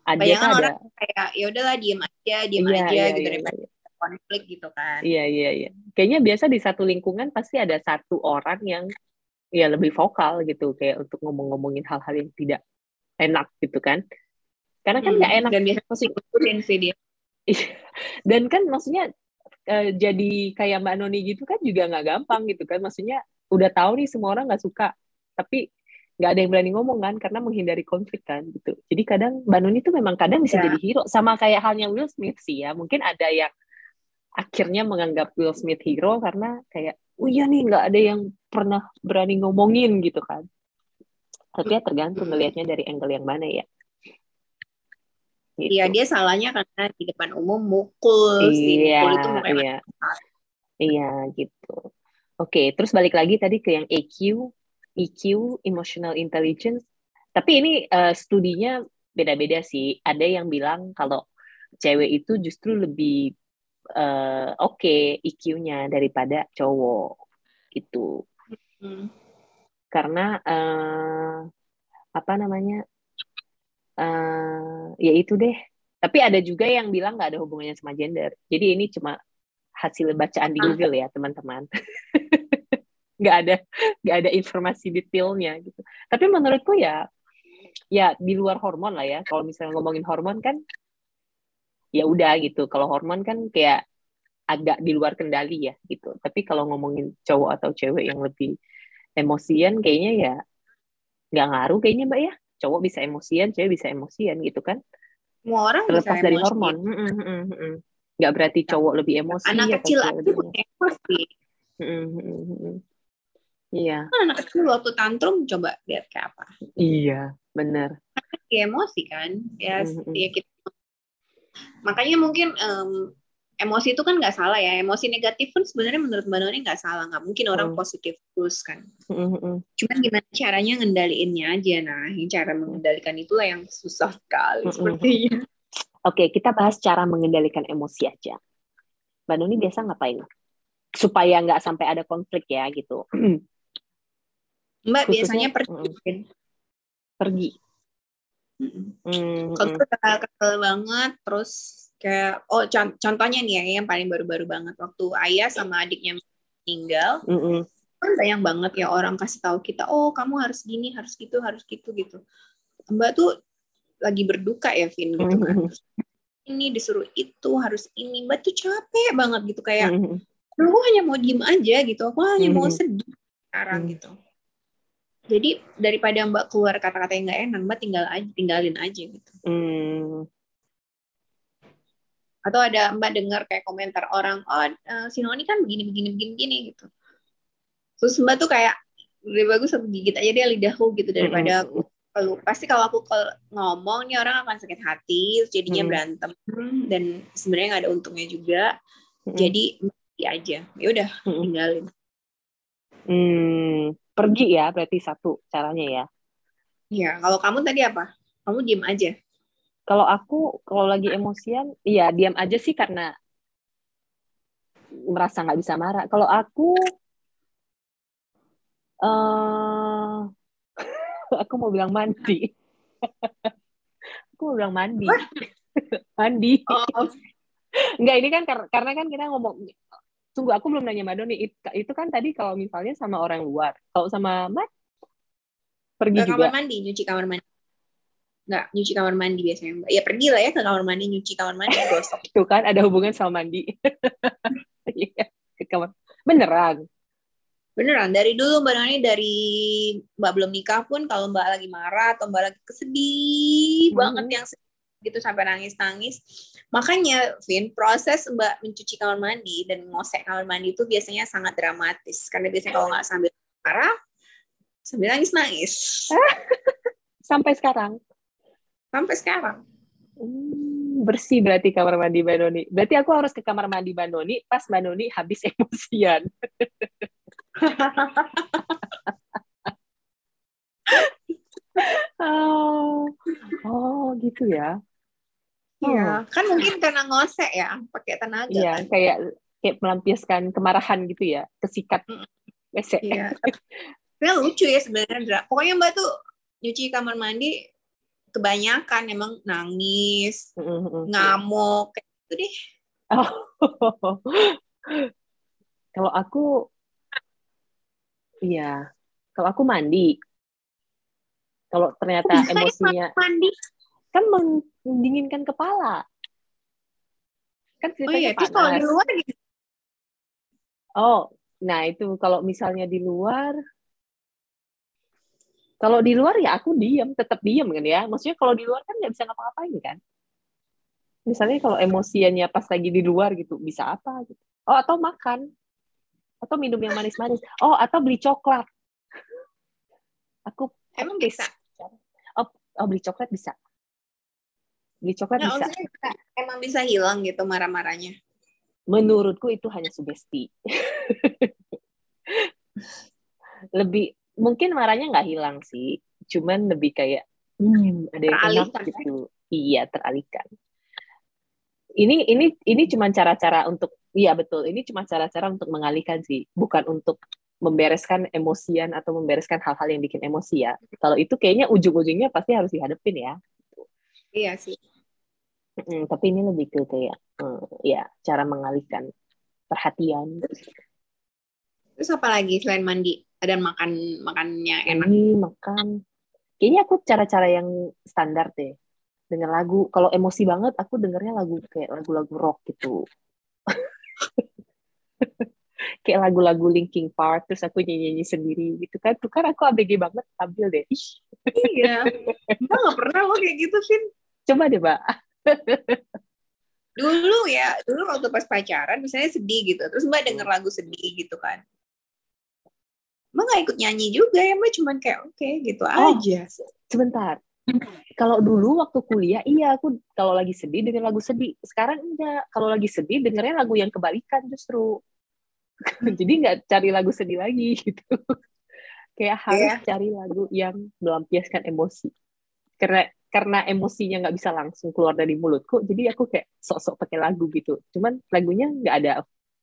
Ada Bayangan ada. orang kayak ya udahlah diem aja diem Iya, aja iya, gitu iya, daripada iya. konflik gitu kan Iya, iya, iya. Kayaknya biasa di satu lingkungan pasti ada satu orang yang ya lebih vokal gitu, kayak untuk ngomong-ngomongin hal-hal yang tidak enak gitu kan. Karena kan Hmm, nggak enak dan biasanya masih ngikutin sih dia dan kan maksudnya eh, jadi kayak Mbak Noni gitu kan juga nggak gampang gitu kan. Maksudnya udah tahu nih semua orang nggak suka tapi nggak ada yang berani ngomong kan karena menghindari konflik kan gitu. Jadi kadang Mbak Noni tuh memang kadang bisa Ya. jadi hero sama kayak halnya Will Smith sih ya. Mungkin ada yang akhirnya menganggap Will Smith hero karena kayak oh iya nih nggak ada yang pernah berani ngomongin gitu kan. Tapi ya tergantung ngelihatnya dari angle yang mana ya gitu. Iya dia salahnya karena di depan umum mukul sih Iya, mukul itu iya. Iya, gitu. Oke, terus balik lagi tadi ke yang EQ, EQ, emotional intelligence. Tapi ini eh, studinya beda-beda sih. Ada yang bilang kalau cewek itu justru lebih eh, oke EQ-nya daripada cowok gitu. Hmm. Karena eh, apa namanya? Eh ya itu deh. Tapi ada juga yang bilang nggak ada hubungannya sama gender. Jadi ini cuma hasil bacaan di Google ya teman-teman. nggak ada nggak ada informasi detailnya gitu. Tapi menurutku ya ya di luar hormon lah ya. Kalau misalnya ngomongin hormon kan ya udah gitu. Kalau hormon kan kayak agak di luar kendali ya gitu. Tapi kalau ngomongin cowok atau cewek yang lebih emosian kayaknya ya nggak ngaruh kayaknya mbak ya. Cowok bisa emosian, cewek bisa emosian gitu kan. semua orang bisa Terlepas dari emosi. hormon. Mm, mm, mm, mm. Nggak berarti cowok lebih emosi anak atau kecil aja punya emosi Mm, mm, mm, mm. Iya, kan anak kecil waktu tantrum coba lihat kayak apa iya, benar. ya emosi kan ya Mhm. ya kita makanya mungkin em, emosi itu kan nggak salah ya emosi negatif pun sebenarnya menurut mbak Noni nggak salah nggak mungkin orang Hmm. positif terus kan Mm, mm, mm. cuman gimana caranya ngendaliinnya aja nah yang cara mengendalikan itulah yang susah sekali Mm-mm. sepertinya Oke, kita bahas cara mengendalikan emosi aja. Mbak Nuni biasa ngapain? Supaya nggak sampai ada konflik ya gitu. mbak Khususnya- biasanya pergi Pergi. Mm, kalau mm, udah kesel banget terus kayak oh con- contohnya nih ya yang paling baru-baru banget waktu ayah sama adiknya meninggal mm, mm. kan banyak banget ya orang kasih tahu kita oh kamu harus gini harus gitu harus gitu gitu mbak tuh lagi berduka ya Vin gitu kan Mhm. ini disuruh itu harus ini mbak tuh capek banget gitu kayak Mm, aku hanya mau diem aja gitu aku hanya mau Mhm. sedih sekarang Mhm. gitu jadi daripada mbak keluar kata-kata yang nggak enak mbak tinggal aja tinggalin aja gitu mm. Atau ada mbak dengar kayak komentar orang oh eh, si Noni kan begini begini begini begini gitu. Terus mbak tuh kayak lebih bagus aku gigit aja dia lidahku gitu daripada aku kalau pasti kalau aku ngomong nih orang akan sakit hati terus jadinya Hmm. berantem dan sebenarnya nggak ada untungnya juga. Mm, jadi mati aja. Ya udah mm, tinggalin. Mm. Pergi ya, berarti satu caranya ya. ya kalau kamu tadi apa? Kamu diem aja Kalau aku, kalau lagi emosian, iya diam aja sih karena merasa nggak bisa marah. Kalau aku, eh aku mau bilang mandi. aku mau bilang mandi. mandi. oh Enggak, ini kan kar- karena kan kita ngomong, tunggu aku belum nanya Mbak Doni, It- itu kan tadi kalau misalnya sama orang luar. Kalau sama Mat, pergi ke kamar juga. mandi nyuci kamar mandi nggak nyuci kamar mandi biasanya mbak ya pergi lah ya ke kamar mandi nyuci kamar mandi gosok Tuh kan ada hubungan sama mandi. Iya, ke kamar. Beneran. beneran dari dulu mbak Nani dari mbak belum nikah pun kalau mbak lagi marah atau mbak lagi kesedih Mhm. banget yang gitu sampai nangis nangis Makanya, Vin, proses Mbak mencuci kamar mandi dan ngosek kamar mandi itu biasanya sangat dramatis. Karena biasanya kalau nggak sambil marah, sambil nangis-nangis. Sampai sekarang? Sampai sekarang. Hmm, bersih berarti kamar mandi Mbak Noni. Berarti aku harus ke kamar mandi Mbak Noni pas Mbak Noni habis emosian. oh, oh gitu ya. Iya, oh. kan mungkin karena ngosek ya, pakai tenaga. Iya, kan? kayak kayak melampiaskan kemarahan gitu ya, kesikat WC. Iya. Tapi lucu ya sebenarnya. Pokoknya Mbak tuh nyuci kamar mandi kebanyakan emang nangis, mm-hmm. ngamuk kayak gitu deh. Oh. kalau aku iya, kalau aku mandi. Kalau ternyata Bisa ya emosinya mandi kan mendinginkan kepala. Kan oh iya, terus kalau di luar gitu. Oh, nah itu kalau misalnya di luar kalau di luar ya aku diem, tetap diem kan ya. Maksudnya kalau di luar kan nggak bisa ngapa-ngapain kan. Misalnya kalau emosiannya pas lagi di luar gitu, bisa apa gitu. Oh, atau makan. Atau minum yang manis-manis. Oh, atau beli coklat. Aku emang bisa. Oh, oh beli coklat bisa. Beli coklat nah, bisa. Emang bisa hilang gitu marah-marahnya. Menurutku itu hanya sugesti. Lebih mungkin marahnya nggak hilang sih, cuman lebih kayak hmm, ada yang enak ya? gitu. Iya, teralihkan. Ini ini ini cuma cara-cara untuk iya betul, ini cuma cara-cara untuk mengalihkan sih, bukan untuk membereskan emosian atau membereskan hal-hal yang bikin emosi ya. Kalau itu kayaknya ujung-ujungnya pasti harus dihadapin ya. Iya sih. Hmm, tapi ini lebih ke kayak hmm, ya cara mengalihkan perhatian. Terus apa lagi selain mandi? Dan makan makannya enak. Ini makan. Kayaknya aku cara-cara yang standar deh. Dengan lagu, kalau emosi banget aku dengernya lagu kayak lagu-lagu rock gitu. kayak lagu-lagu Linkin Park terus aku nyanyi-nyanyi sendiri gitu kan. Tuh kan aku ABG banget tampil deh. Iya. Mbak gak pernah lo kayak gitu Vin. Coba deh mbak. Dulu ya dulu waktu pas pacaran misalnya sedih gitu. Terus mbak denger lagu sedih gitu kan Mbak gak ikut nyanyi juga ya, Mbak cuman kayak oke okay, gitu oh, aja. Sebentar. Kalau dulu waktu kuliah, iya aku kalau lagi sedih denger lagu sedih. Sekarang enggak. Kalau lagi sedih dengernya lagu yang kebalikan justru. Jadi nggak cari lagu sedih lagi gitu. kayak harus yeah. cari lagu yang melampiaskan emosi. Karena karena emosinya nggak bisa langsung keluar dari mulutku, jadi aku kayak sok-sok pakai lagu gitu. Cuman lagunya nggak ada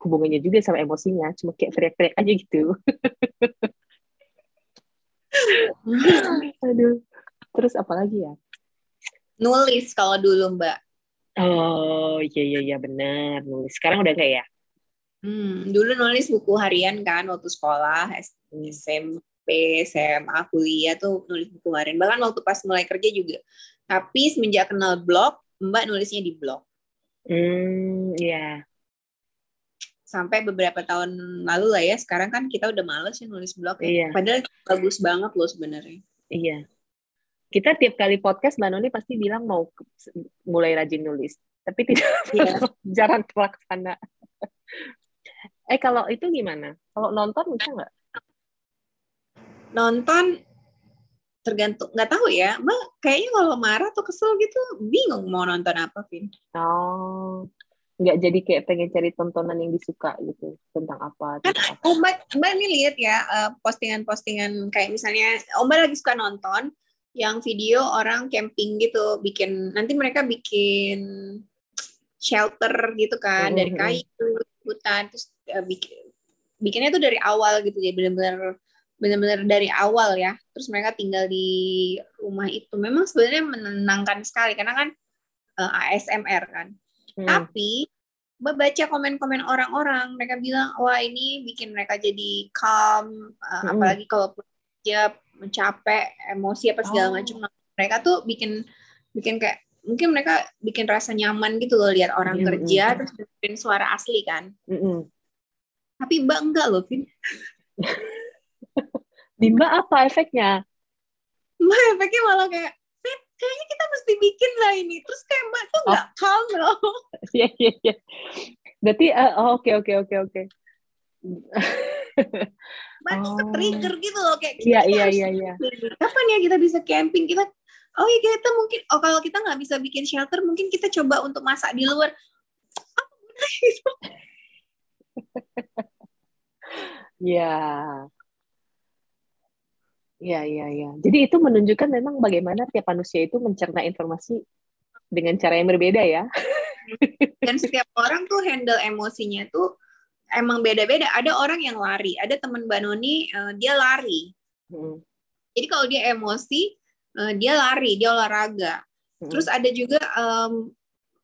hubungannya juga sama emosinya cuma kayak teriak-teriak aja gitu. Aduh. Terus apa lagi ya? Nulis kalau dulu mbak. Oh iya iya iya benar nulis. Sekarang udah kayak ya? Hmm, dulu nulis buku harian kan waktu sekolah SMP SMA kuliah tuh nulis buku harian. Bahkan waktu pas mulai kerja juga. Tapi semenjak kenal blog mbak nulisnya di blog. Hmm iya. yeah sampai beberapa tahun lalu lah ya. Sekarang kan kita udah males ya nulis blog. Ya. Iya. Padahal bagus banget loh sebenarnya. Iya. Kita tiap kali podcast Mbak Noni pasti bilang mau mulai rajin nulis, tapi tidak iya. jarang terlaksana. eh kalau itu gimana? Kalau nonton bisa nggak? Nonton tergantung nggak tahu ya mbak kayaknya kalau marah atau kesel gitu bingung mau nonton apa Vin oh nggak jadi kayak pengen cari tontonan yang disuka gitu tentang apa kan mbak mbak ini lihat ya uh, postingan-postingan kayak misalnya mbak lagi suka nonton yang video orang camping gitu bikin nanti mereka bikin shelter gitu kan mm -hmm. dari kayu hutan terus uh, bikin bikinnya tuh dari awal gitu ya benar-benar benar-benar dari awal ya. Terus mereka tinggal di rumah itu. Memang sebenarnya menenangkan sekali karena kan uh, eh, ASMR kan Hmm. Tapi baca komen-komen orang-orang, mereka bilang wah ini bikin mereka jadi calm, uh, hmm. apalagi kalau dia mencapek emosi apa segala oh. macam. Mereka tuh bikin bikin kayak mungkin mereka bikin rasa nyaman gitu loh lihat orang hmm. kerja hmm. terus bikin suara asli kan. Hmm. Tapi Mbak enggak loh, Vin. Di Mbak apa efeknya? Mbak efeknya malah kayak kayaknya kita mesti bikin lah ini. Terus kayak mbak tuh nggak oh. calm loh iya iya iya. Berarti uh, oh, oke oke oke oke. Mbak oh. tuh trigger gitu loh kayak iya iya iya iya. kapan ya kita bisa camping? Kita oh iya kita mungkin oh kalau kita nggak bisa bikin shelter mungkin kita coba untuk masak di luar. Apa gitu ya Ya, ya, ya. Jadi itu menunjukkan memang bagaimana tiap manusia itu mencerna informasi dengan cara yang berbeda ya. Dan setiap orang tuh handle emosinya tuh emang beda-beda. Ada orang yang lari, ada teman Banoni uh, dia lari. Hmm. Jadi kalau dia emosi, uh, dia lari, dia olahraga. Hmm. Terus ada juga um,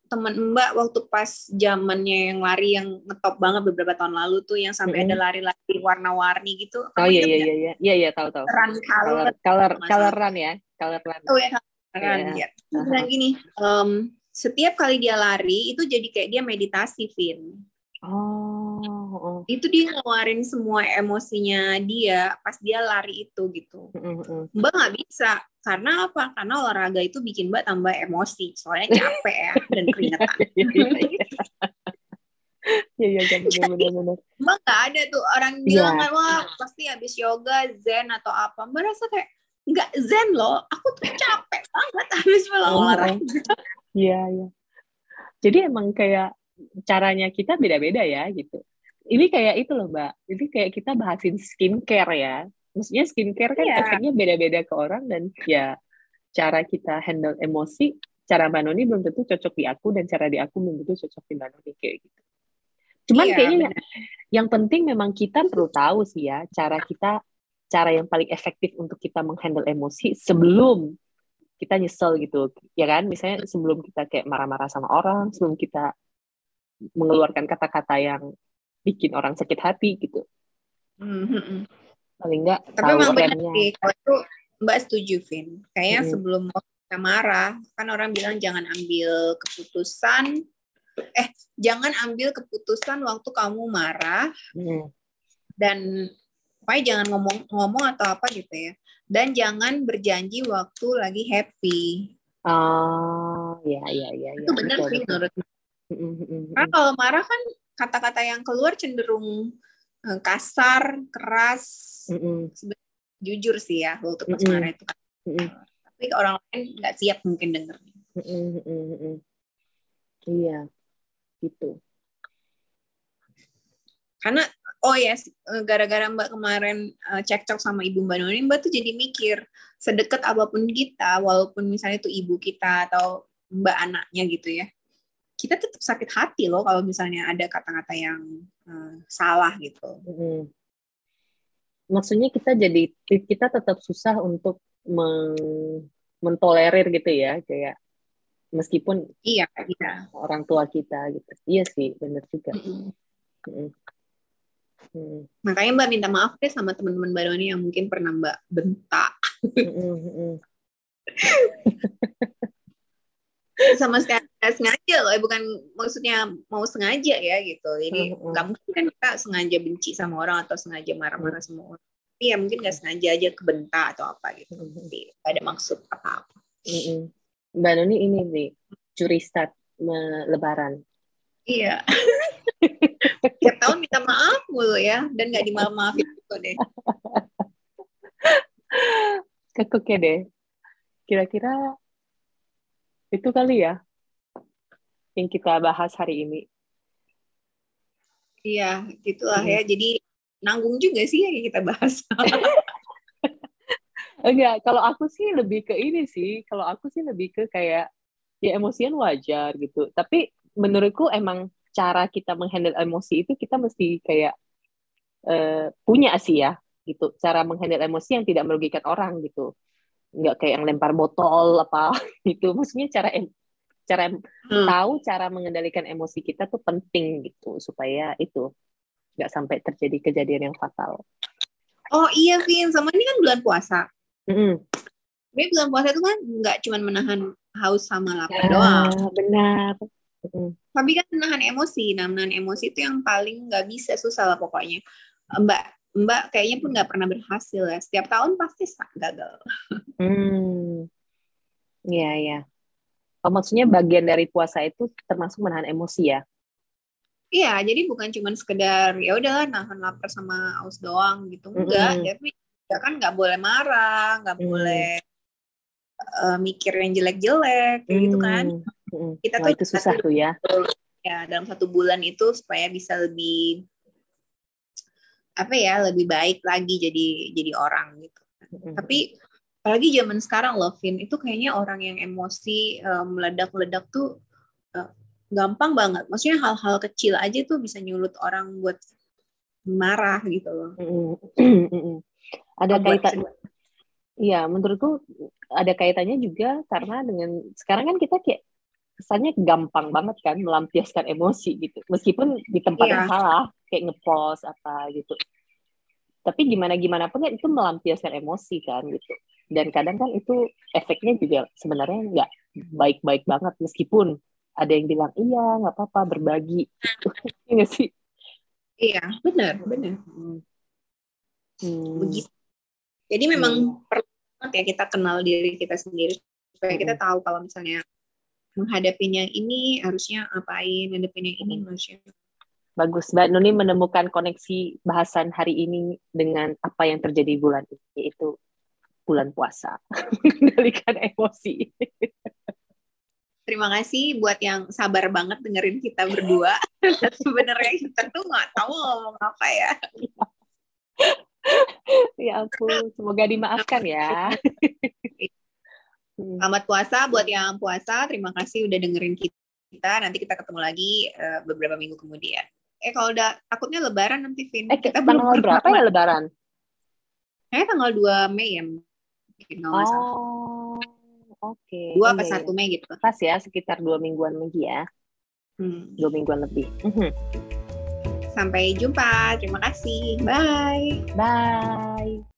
teman Mbak waktu pas zamannya yang lari yang ngetop banget beberapa tahun lalu tuh yang sampai mm-hmm. ada lari-lari warna-warni gitu. Oh iya iya, iya iya iya iya tahu tahu. Run color color color run ya, color run. Oh ya color run ya. Nah gini, um, setiap kali dia lari itu jadi kayak dia meditasi, Vin. Oh, oh. Itu dia ngeluarin semua emosinya dia pas dia lari itu gitu. Mm-hmm. Mbak nggak bisa karena apa? Karena olahraga itu bikin Mbak tambah emosi. Soalnya capek ya dan keringetan. Iya iya benar-benar. Mbak nggak ada tuh orang iya. bilang yeah. wah pasti habis yoga zen atau apa. Mbak rasa kayak nggak zen loh. Aku tuh capek banget habis oh, olahraga. Iya iya. Jadi emang kayak caranya kita beda-beda ya gitu. Ini kayak itu loh mbak. Jadi kayak kita bahasin skincare ya. Maksudnya skincare kan yeah. efeknya beda-beda ke orang dan ya cara kita handle emosi, cara Mbak Noni belum tentu cocok di aku dan cara di aku belum tentu cocok di Mbak Noni kayak gitu. Cuman yeah, kayaknya yang, yang penting memang kita perlu tahu sih ya cara kita cara yang paling efektif untuk kita menghandle emosi sebelum kita nyesel gitu ya kan misalnya sebelum kita kayak marah-marah sama orang sebelum kita mengeluarkan kata-kata yang bikin orang sakit hati gitu. Mm-hmm. Paling enggak Tapi memang benar sih, kalau itu Mbak setuju, Vin. Kayaknya mm-hmm. sebelum kita marah, kan orang bilang jangan ambil keputusan, eh jangan ambil keputusan waktu kamu marah, mm. dan pokoknya jangan ngomong-ngomong atau apa gitu ya. Dan jangan berjanji waktu lagi happy. Oh, ya, ya, ya. Itu ya, benar sih menurut karena kalau marah kan kata-kata yang keluar cenderung eh, kasar, keras. Jujur sih ya waktu pas marah itu kan. Tapi orang lain nggak siap mungkin denger. Iya, gitu. Karena oh ya yes, eh, gara-gara Mbak kemarin uh, cekcok sama Ibu Mbak Noni, Mbak tuh jadi mikir sedekat apa pun kita, walaupun misalnya itu ibu kita atau Mbak anaknya gitu ya, kita tetap sakit hati loh kalau misalnya ada kata-kata yang uh, salah gitu. Hmm. Maksudnya kita jadi kita tetap susah untuk meng, mentolerir gitu ya kayak meskipun iya iya orang tua kita gitu. Iya sih benar juga. Hmm. Hmm. Hmm. Makanya Mbak minta maaf deh sama teman-teman baru ini yang mungkin pernah Mbak bentak. Hmm. hmm sama sekali nggak sengaja loh, eh, bukan maksudnya mau sengaja ya gitu. Jadi nggak mm-hmm. mungkin kan kita sengaja benci sama orang atau sengaja marah-marah sama orang. Tapi ya mungkin nggak sengaja aja kebentak atau apa gitu. Jadi gak ada maksud apa-apa. Mm-hmm. Mbak Noni ini nih curi start lebaran. Iya. Tiap tahun minta maaf mulu ya dan nggak dimaafin juga deh. Kekok ya deh. Kira-kira itu kali ya yang kita bahas hari ini. Iya, gitulah hmm. ya. Jadi nanggung juga sih ya yang kita bahas. Enggak, kalau aku sih lebih ke ini sih. Kalau aku sih lebih ke kayak ya emosian wajar gitu. Tapi menurutku emang cara kita menghandle emosi itu kita mesti kayak uh, punya sih ya gitu. Cara menghandle emosi yang tidak merugikan orang gitu nggak kayak yang lempar botol apa itu maksudnya cara em cara hmm. tahu cara mengendalikan emosi kita tuh penting gitu supaya itu nggak sampai terjadi kejadian yang fatal. Oh iya Vin, sama ini kan bulan puasa. Mm -hmm. Tapi bulan puasa itu kan nggak cuma menahan haus sama lapar ya, doang. Benar. Mm. Tapi kan menahan emosi, nah menahan emosi itu yang paling nggak bisa susah lah pokoknya. Mbak Mbak kayaknya pun nggak pernah berhasil ya. Setiap tahun pasti gagal. Hmm. Iya, iya. Oh, maksudnya bagian dari puasa itu termasuk menahan emosi ya? Iya, jadi bukan cuma sekedar ya udahlah nahan lapar sama aus doang gitu. Enggak, mm -hmm. tapi ya kan nggak boleh marah, nggak mm. boleh uh, mikir yang jelek-jelek kayak mm. gitu kan. Mm. Kita tuh itu susah tuh ya. Ya, dalam satu bulan itu supaya bisa lebih apa ya, lebih baik lagi jadi jadi orang gitu. Mm. Tapi apalagi zaman sekarang loh, Vin, itu kayaknya orang yang emosi uh, meledak-ledak tuh uh, gampang banget. Maksudnya hal-hal kecil aja tuh bisa nyulut orang buat marah gitu loh. ada kaitan. Iya, menurutku ada kaitannya juga karena dengan sekarang kan kita kayak kesannya gampang banget kan melampiaskan emosi gitu. Meskipun di tempat iya. yang salah, kayak ngepost apa gitu. Tapi gimana gimana pun kan itu melampiaskan emosi kan gitu. Dan kadang kan itu efeknya juga sebenarnya nggak baik-baik banget meskipun ada yang bilang iya nggak apa-apa berbagi iya sih iya benar benar hmm. begitu jadi memang hmm. perlu banget ya kita kenal diri kita sendiri supaya hmm. kita tahu kalau misalnya menghadapinya ini harusnya apain menghadapinya ini hmm. harusnya Bagus, Mbak Nuni menemukan koneksi bahasan hari ini dengan apa yang terjadi bulan ini, yaitu bulan puasa. Mengendalikan emosi. Terima kasih buat yang sabar banget dengerin kita berdua. Sebenarnya kita tuh nggak tahu ngomong apa ya. ya ampun, semoga dimaafkan ya. Selamat puasa buat yang puasa. Terima kasih udah dengerin kita. Nanti kita ketemu lagi uh, beberapa minggu kemudian. Eh kalau udah takutnya lebaran nanti Vin. Eh kita tanggal berapa ya lebaran? Kayaknya tanggal 2 Mei ya. oh. Oke. Okay. Dua apa satu Mei gitu. Pas ya, sekitar dua mingguan lagi ya. Hmm. Dua mingguan lebih. Mhm. Sampai jumpa. Terima kasih. Bye. Bye.